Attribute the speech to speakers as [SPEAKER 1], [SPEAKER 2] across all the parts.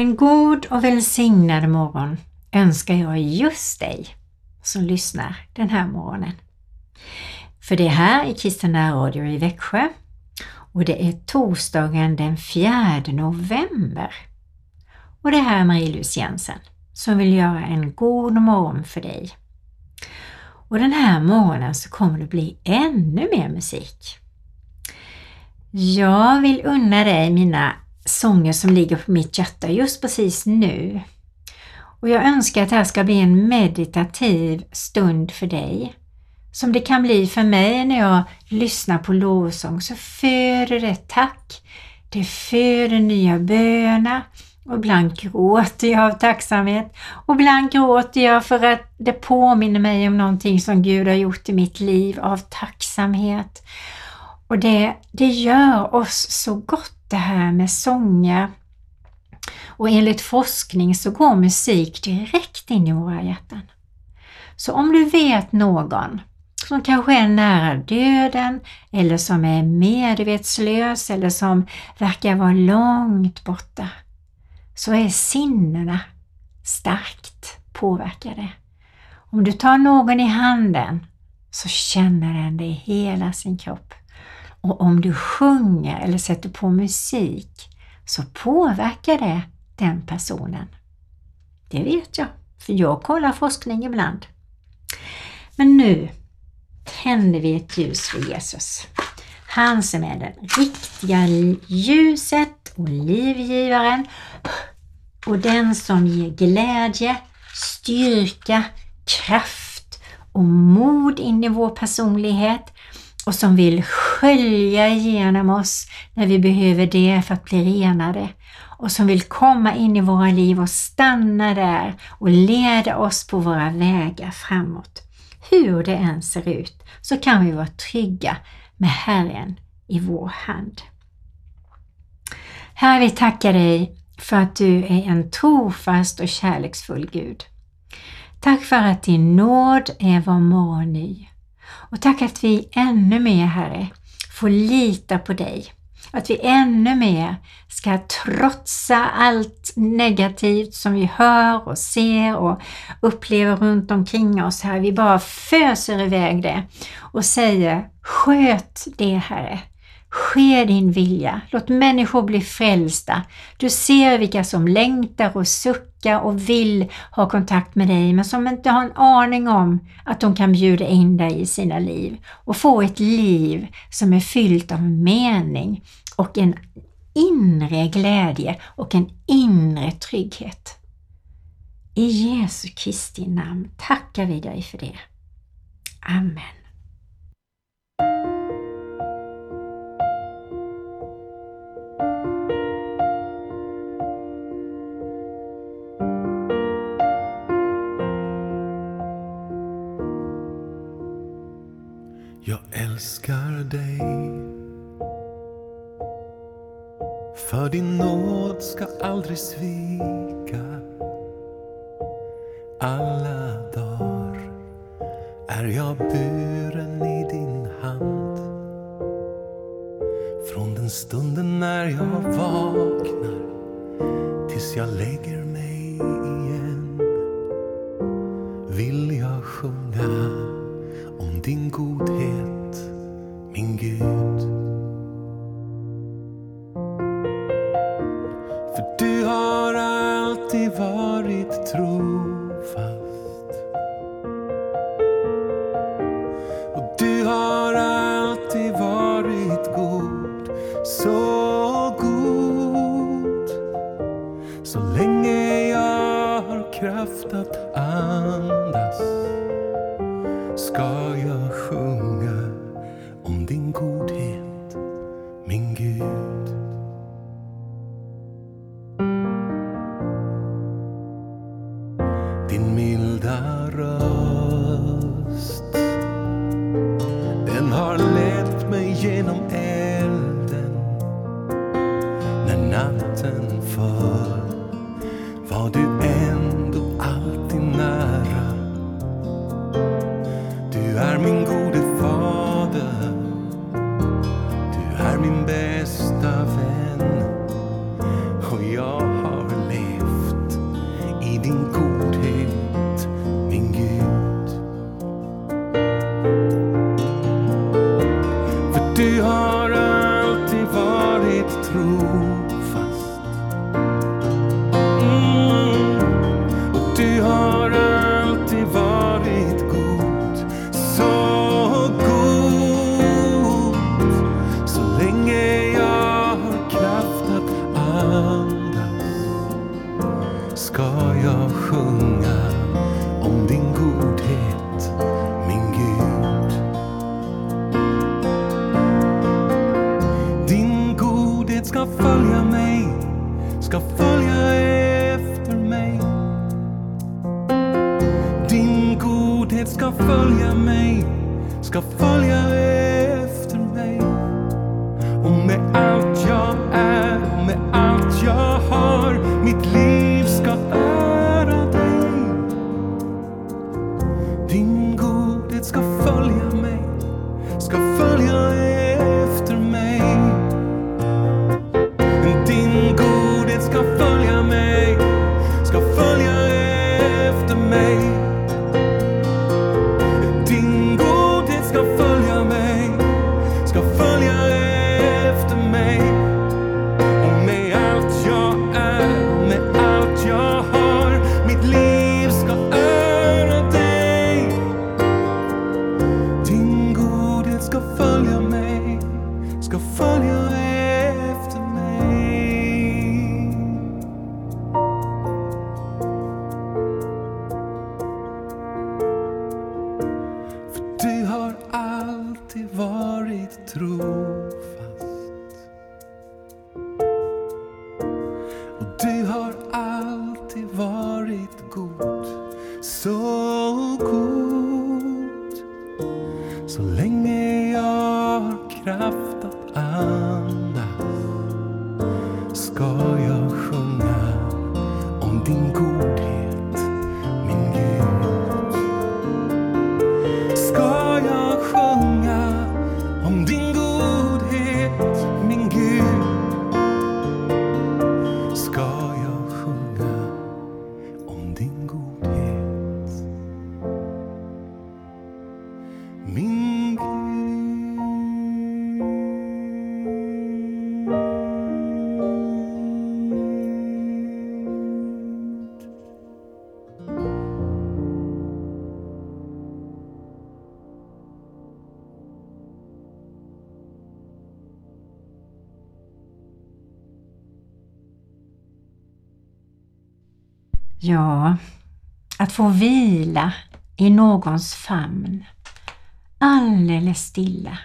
[SPEAKER 1] En god och välsignad morgon önskar jag just dig som lyssnar den här morgonen. För det är här i Kristina Radio i Växjö och det är torsdagen den 4 november. Och det här är Marie-Louise Jensen som vill göra en god morgon för dig. Och den här morgonen så kommer det bli ännu mer musik. Jag vill unna dig mina sånger som ligger på mitt hjärta just precis nu. Och jag önskar att det här ska bli en meditativ stund för dig. Som det kan bli för mig när jag lyssnar på lovsång så föder det tack, det föder nya böner och ibland gråter jag av tacksamhet och ibland gråter jag för att det påminner mig om någonting som Gud har gjort i mitt liv av tacksamhet. Och det, det gör oss så gott det här med sånger. Och enligt forskning så går musik direkt in i våra hjärtan. Så om du vet någon som kanske är nära döden eller som är medvetslös eller som verkar vara långt borta så är sinnena starkt påverkade. Om du tar någon i handen så känner den det i hela sin kropp. Och om du sjunger eller sätter på musik så påverkar det den personen. Det vet jag, för jag kollar forskning ibland. Men nu tänder vi ett ljus för Jesus. Han som är det riktiga ljuset och livgivaren och den som ger glädje, styrka, kraft och mod in i vår personlighet och som vill skölja igenom oss när vi behöver det för att bli renade och som vill komma in i våra liv och stanna där och leda oss på våra vägar framåt. Hur det än ser ut så kan vi vara trygga med Herren i vår hand. Herre, vi tackar dig för att du är en trofast och kärleksfull Gud. Tack för att din nåd är var morgon ny. Och tack att vi ännu mer, Herre, får lita på dig. Att vi ännu mer ska trotsa allt negativt som vi hör och ser och upplever runt omkring oss. här. Vi bara föser iväg det och säger Sköt det Herre. Ske din vilja. Låt människor bli frälsta. Du ser vilka som längtar och suckar och vill ha kontakt med dig men som inte har en aning om att de kan bjuda in dig i sina liv och få ett liv som är fyllt av mening och en inre glädje och en inre trygghet. I Jesu Kristi namn tackar vi dig för det. Amen.
[SPEAKER 2] Älskar dig. För din nåd ska aldrig svika. Alla dagar är jag buren i din hand. Från den stunden när jag vaknar tills jag lägger mig igen. Ska jag sjunga om din godhet, min Gud. Kraft. Att
[SPEAKER 1] få vila i någons famn alldeles stilla.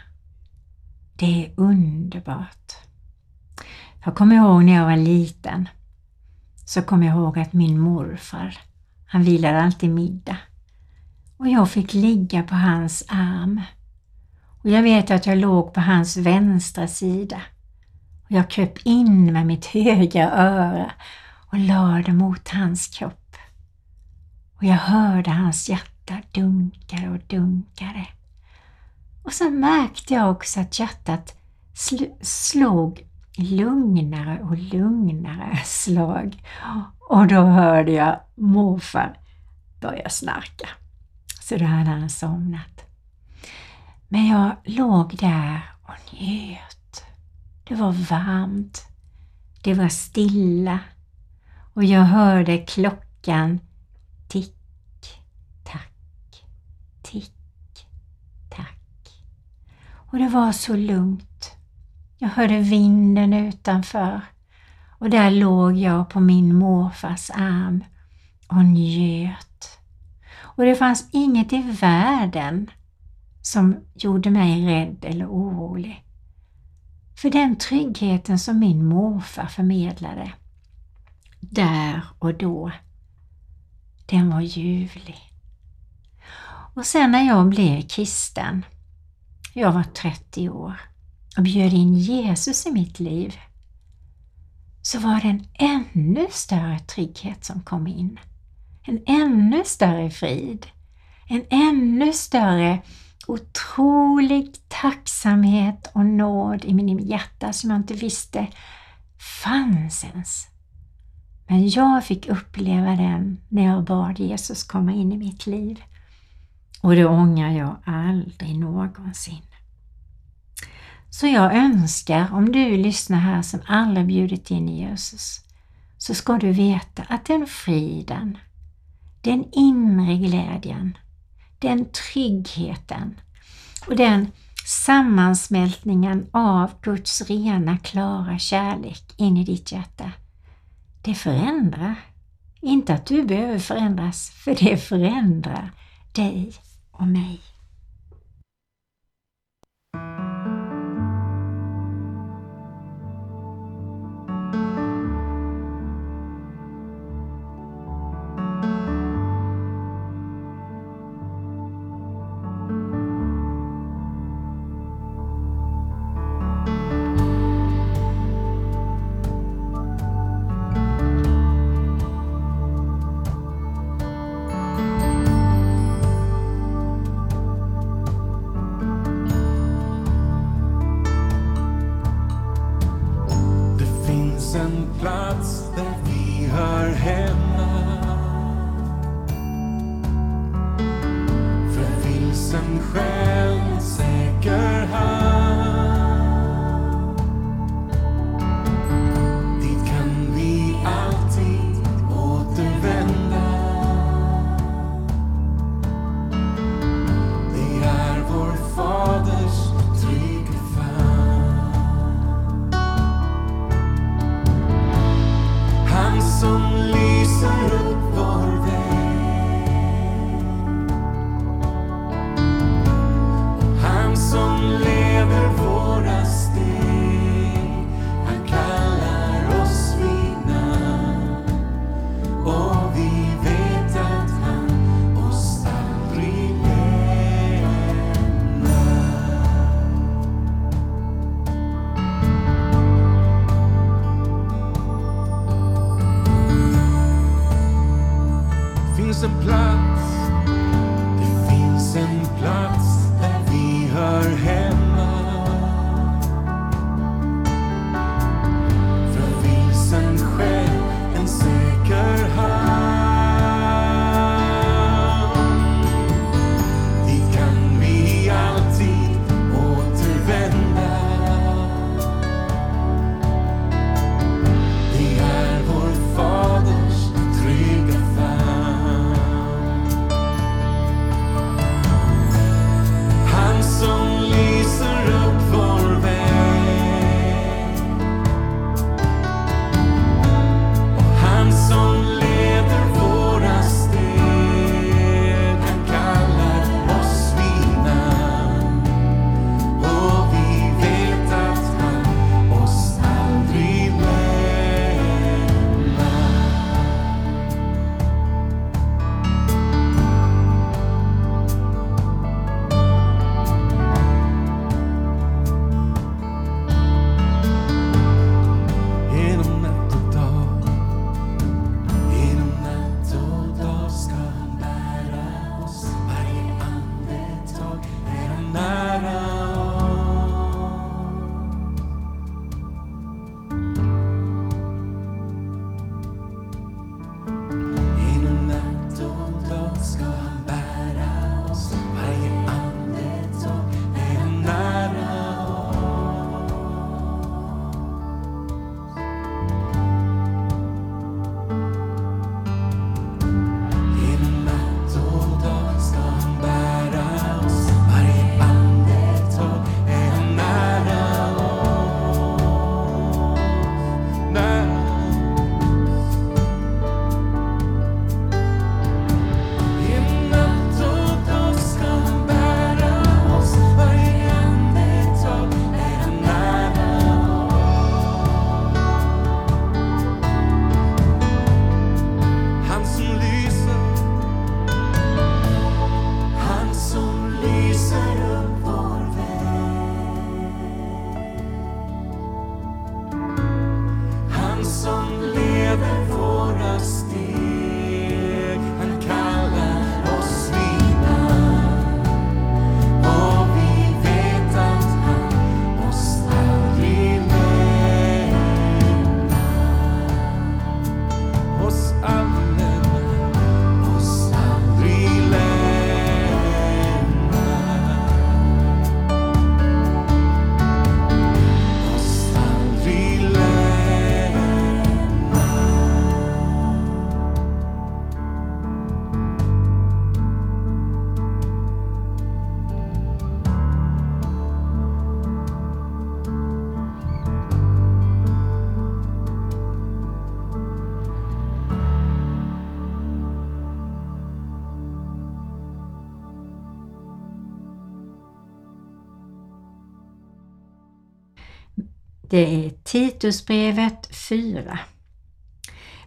[SPEAKER 1] Det är underbart. Jag kommer ihåg när jag var liten så kommer jag ihåg att min morfar, han vilade alltid middag och jag fick ligga på hans arm. Och jag vet att jag låg på hans vänstra sida och jag kröp in med mitt högra öra och lade det mot hans kropp. Och jag hörde hans hjärta dunkare och dunkare. Och så märkte jag också att hjärtat sl- slog lugnare och lugnare slag. Och då hörde jag morfar börja snarka. Så då hade han somnat. Men jag låg där och njöt. Det var varmt. Det var stilla. Och jag hörde klockan tick, tack, tick, tack. Och det var så lugnt. Jag hörde vinden utanför och där låg jag på min morfars arm och njöt. Och det fanns inget i världen som gjorde mig rädd eller orolig. För den tryggheten som min morfar förmedlade där och då, den var ljuvlig. Och sen när jag blev kristen, jag var 30 år och bjöd in Jesus i mitt liv, så var det en ännu större trygghet som kom in. En ännu större frid. En ännu större otrolig tacksamhet och nåd i min hjärta som jag inte visste fanns ens. Men jag fick uppleva den när jag bad Jesus komma in i mitt liv. Och det ångrar jag aldrig någonsin. Så jag önskar, om du lyssnar här som aldrig bjudit in Jesus, så ska du veta att den friden, den inre glädjen, den tryggheten och den sammansmältningen av Guds rena, klara kärlek in i ditt hjärta, det förändrar. Inte att du behöver förändras, för det förändrar dig och mig.
[SPEAKER 2] Det är
[SPEAKER 1] Titusbrevet 4.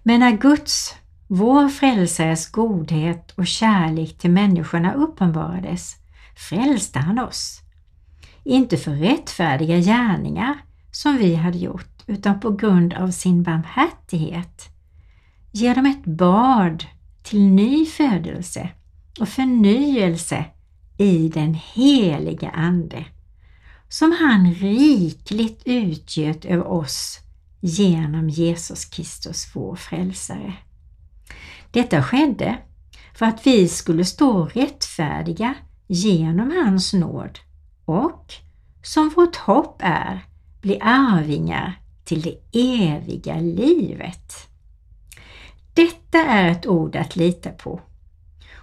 [SPEAKER 1] Men när Guds, vår frälsares godhet och kärlek till människorna uppenbarades frälste han oss. Inte för rättfärdiga gärningar som vi hade gjort utan på grund av sin barmhärtighet. Genom ett bad till ny födelse och förnyelse i den heliga Ande som han rikligt utgöt över oss genom Jesus Kristus, vår frälsare. Detta skedde för att vi skulle stå rättfärdiga genom hans nåd och, som vårt hopp är, bli arvingar till det eviga livet. Detta är ett ord att lita på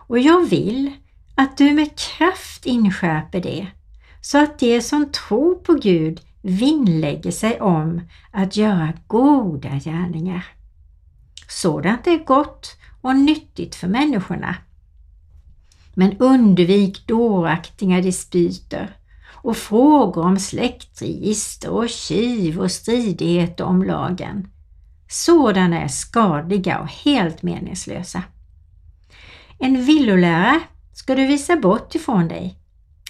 [SPEAKER 1] och jag vill att du med kraft inskärper det så att de som tror på Gud vinnlägger sig om att göra goda gärningar. Sådant är gott och nyttigt för människorna. Men undvik dåraktiga dispyter och frågor om släktregister och kiv och stridigheter om lagen. Sådana är skadliga och helt meningslösa. En villolärare ska du visa bort ifrån dig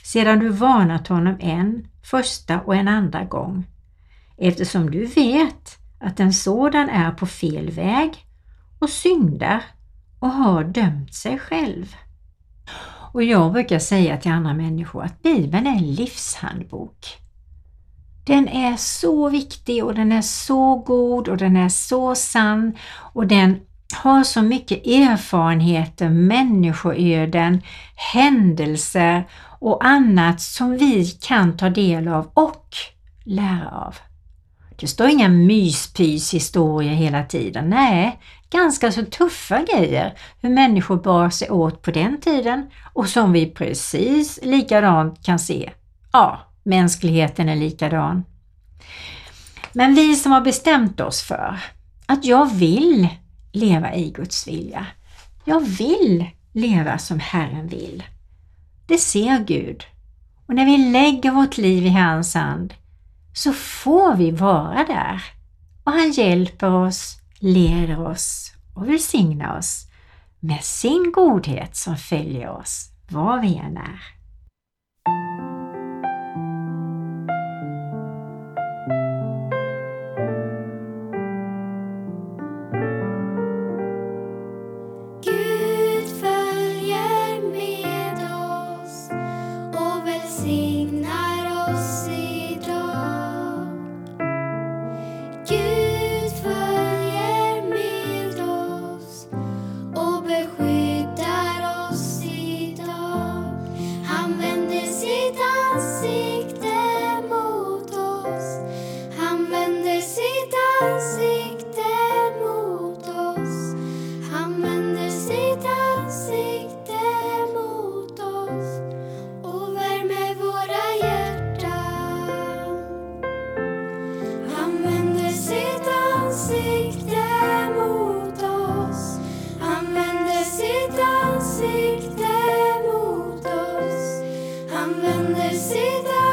[SPEAKER 1] sedan du varnat honom en första och en andra gång eftersom du vet att en sådan är på fel väg och syndar och har dömt sig själv. Och jag brukar säga till andra människor att Bibeln är en livshandbok. Den är så viktig och den är så god och den är så sann och den har så mycket erfarenheter, människoöden, händelser och annat som vi kan ta del av och lära av. Det står inga myspys historier hela tiden. Nej, ganska så tuffa grejer hur människor bar sig åt på den tiden och som vi precis likadant kan se. Ja, mänskligheten är likadan. Men vi som har bestämt oss för att jag vill leva i Guds vilja. Jag vill leva som Herren vill. Det ser Gud. Och när vi lägger vårt liv i hans hand så får vi vara där. Och han hjälper oss, leder oss och välsignar oss med sin godhet som följer oss var vi än är. använder sitt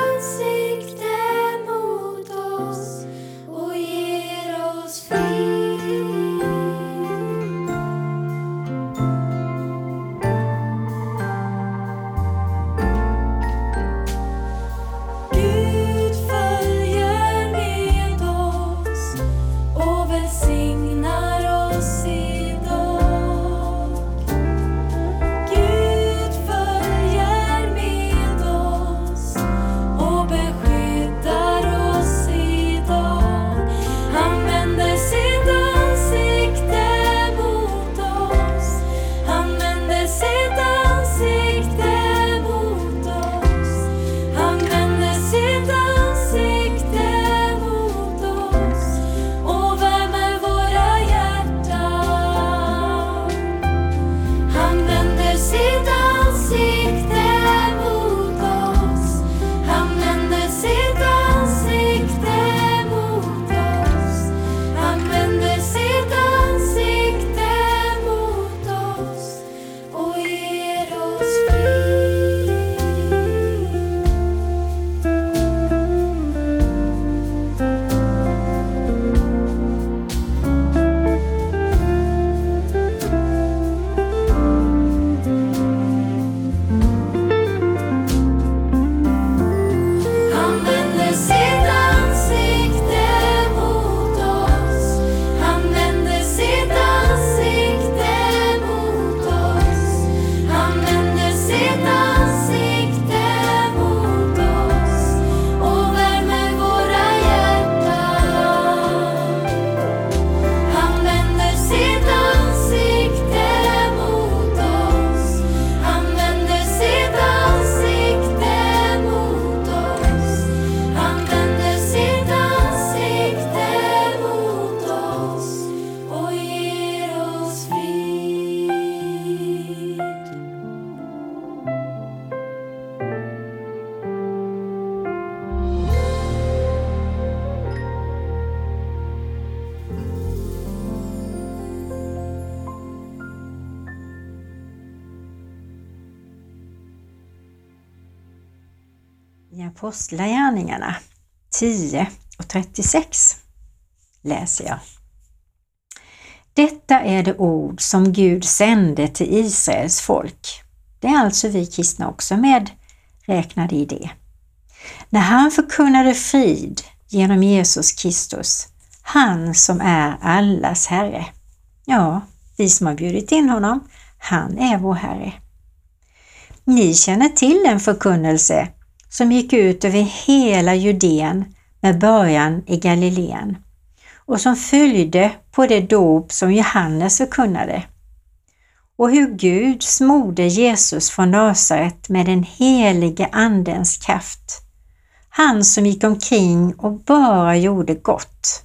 [SPEAKER 1] Apostlagärningarna 10 och 36 läser jag. Detta är det ord som Gud sände till Israels folk. Det är alltså vi kristna också med räknade i det. När han förkunnade frid genom Jesus Kristus, han som är allas Herre. Ja, vi som har bjudit in honom, han är vår Herre. Ni känner till en förkunnelse som gick ut över hela Judeen med början i Galileen och som följde på det dop som Johannes förkunnade och hur Gud smorde Jesus från Nasaret med den helige Andens kraft. Han som gick omkring och bara gjorde gott,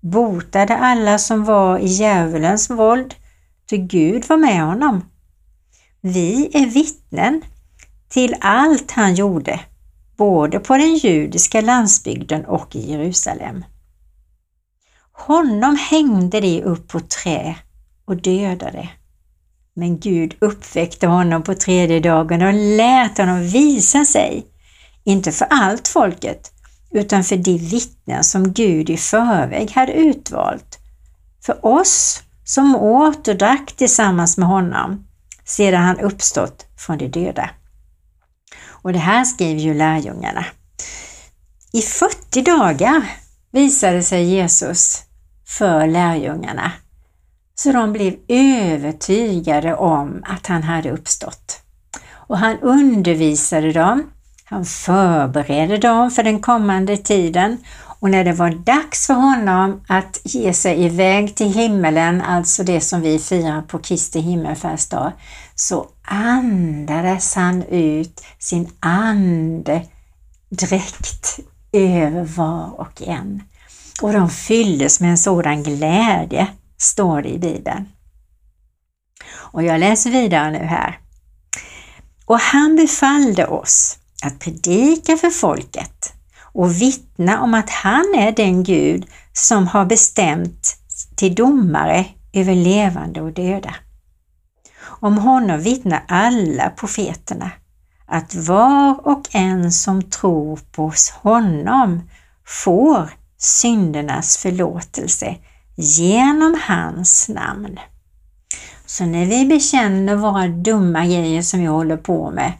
[SPEAKER 1] botade alla som var i djävulens våld, ty Gud var med honom. Vi är vittnen till allt han gjorde, både på den judiska landsbygden och i Jerusalem. Honom hängde de upp på trä och dödade. Men Gud uppväckte honom på tredje dagen och lät honom visa sig, inte för allt folket, utan för de vittnen som Gud i förväg hade utvalt, för oss som åt och drack tillsammans med honom sedan han uppstått från de döda. Och det här skriver ju lärjungarna. I 40 dagar visade sig Jesus för lärjungarna så de blev övertygade om att han hade uppstått. Och han undervisade dem, han förberedde dem för den kommande tiden och när det var dags för honom att ge sig iväg till himmelen, alltså det som vi firar på Kristi himmelfärdsdag, så andades han ut sin andedräkt över var och en. Och de fylldes med en sådan glädje står det i Bibeln. Och jag läser vidare nu här. Och han befallde oss att predika för folket och vittna om att han är den Gud som har bestämt till domare över levande och döda. Om honom vittnar alla profeterna att var och en som tror på honom får syndernas förlåtelse genom hans namn. Så när vi bekänner våra dumma grejer som vi håller på med,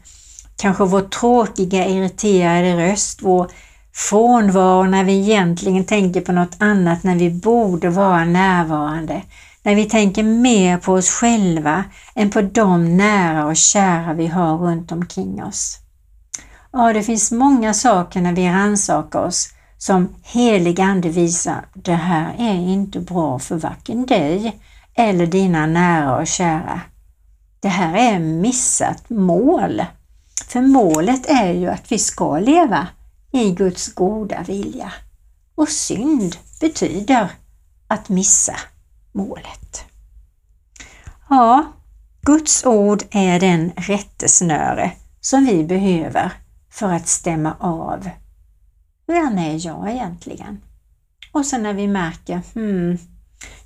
[SPEAKER 1] kanske vår tråkiga irriterade röst, vår frånvaro när vi egentligen tänker på något annat när vi borde vara närvarande, när vi tänker mer på oss själva än på de nära och kära vi har runt omkring oss. Ja, det finns många saker när vi rannsakar oss som helig ande visar, det här är inte bra för varken dig eller dina nära och kära. Det här är missat mål. För målet är ju att vi ska leva i Guds goda vilja. Och synd betyder att missa målet. Ja, Guds ord är den rättesnöre som vi behöver för att stämma av vem är jag egentligen? Och sen när vi märker, hmm,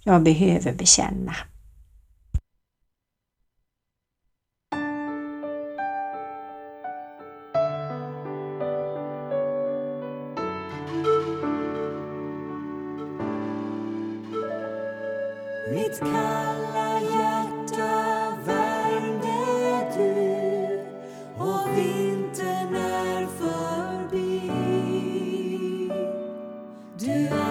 [SPEAKER 1] jag behöver bekänna.
[SPEAKER 2] Mitt kalla hjärta värmde du och vintern är förbi. Du andades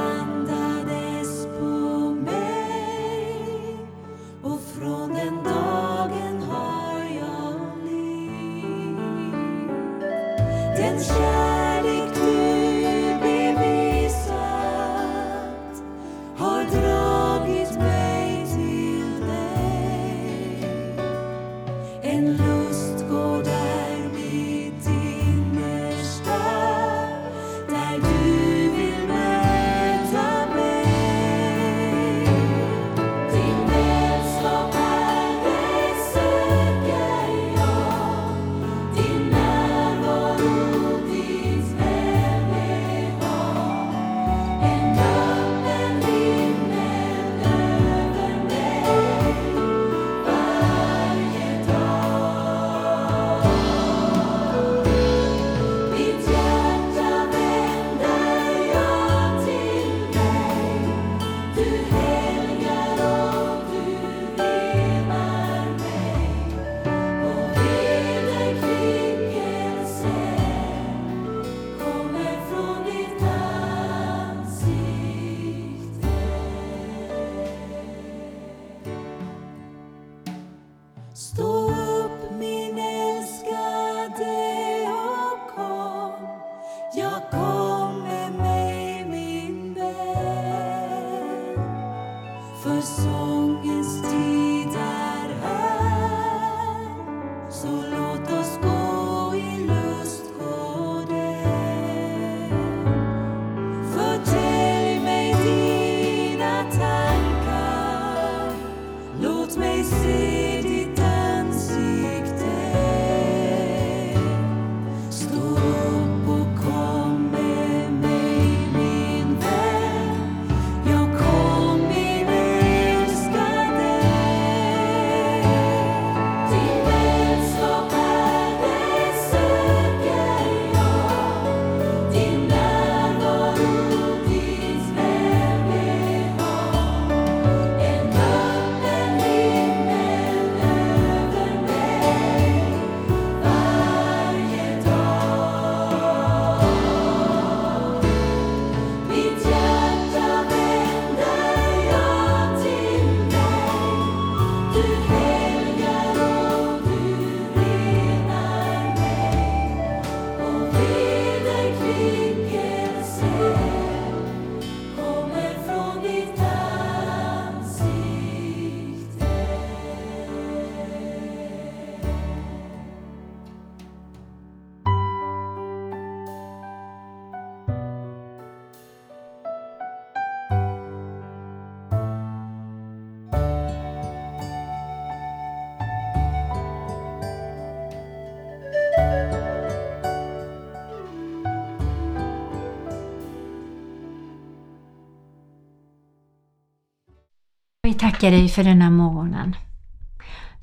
[SPEAKER 1] tackar dig för denna morgonen.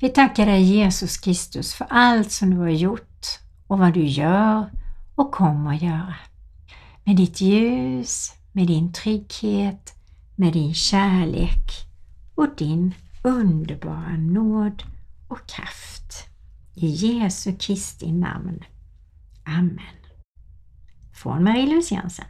[SPEAKER 1] Vi tackar dig Jesus Kristus för allt som du har gjort och vad du gör och kommer att göra. Med ditt ljus, med din trygghet, med din kärlek och din underbara nåd och kraft. I Jesu Kristi namn. Amen. Från Marie-Louise Jensen.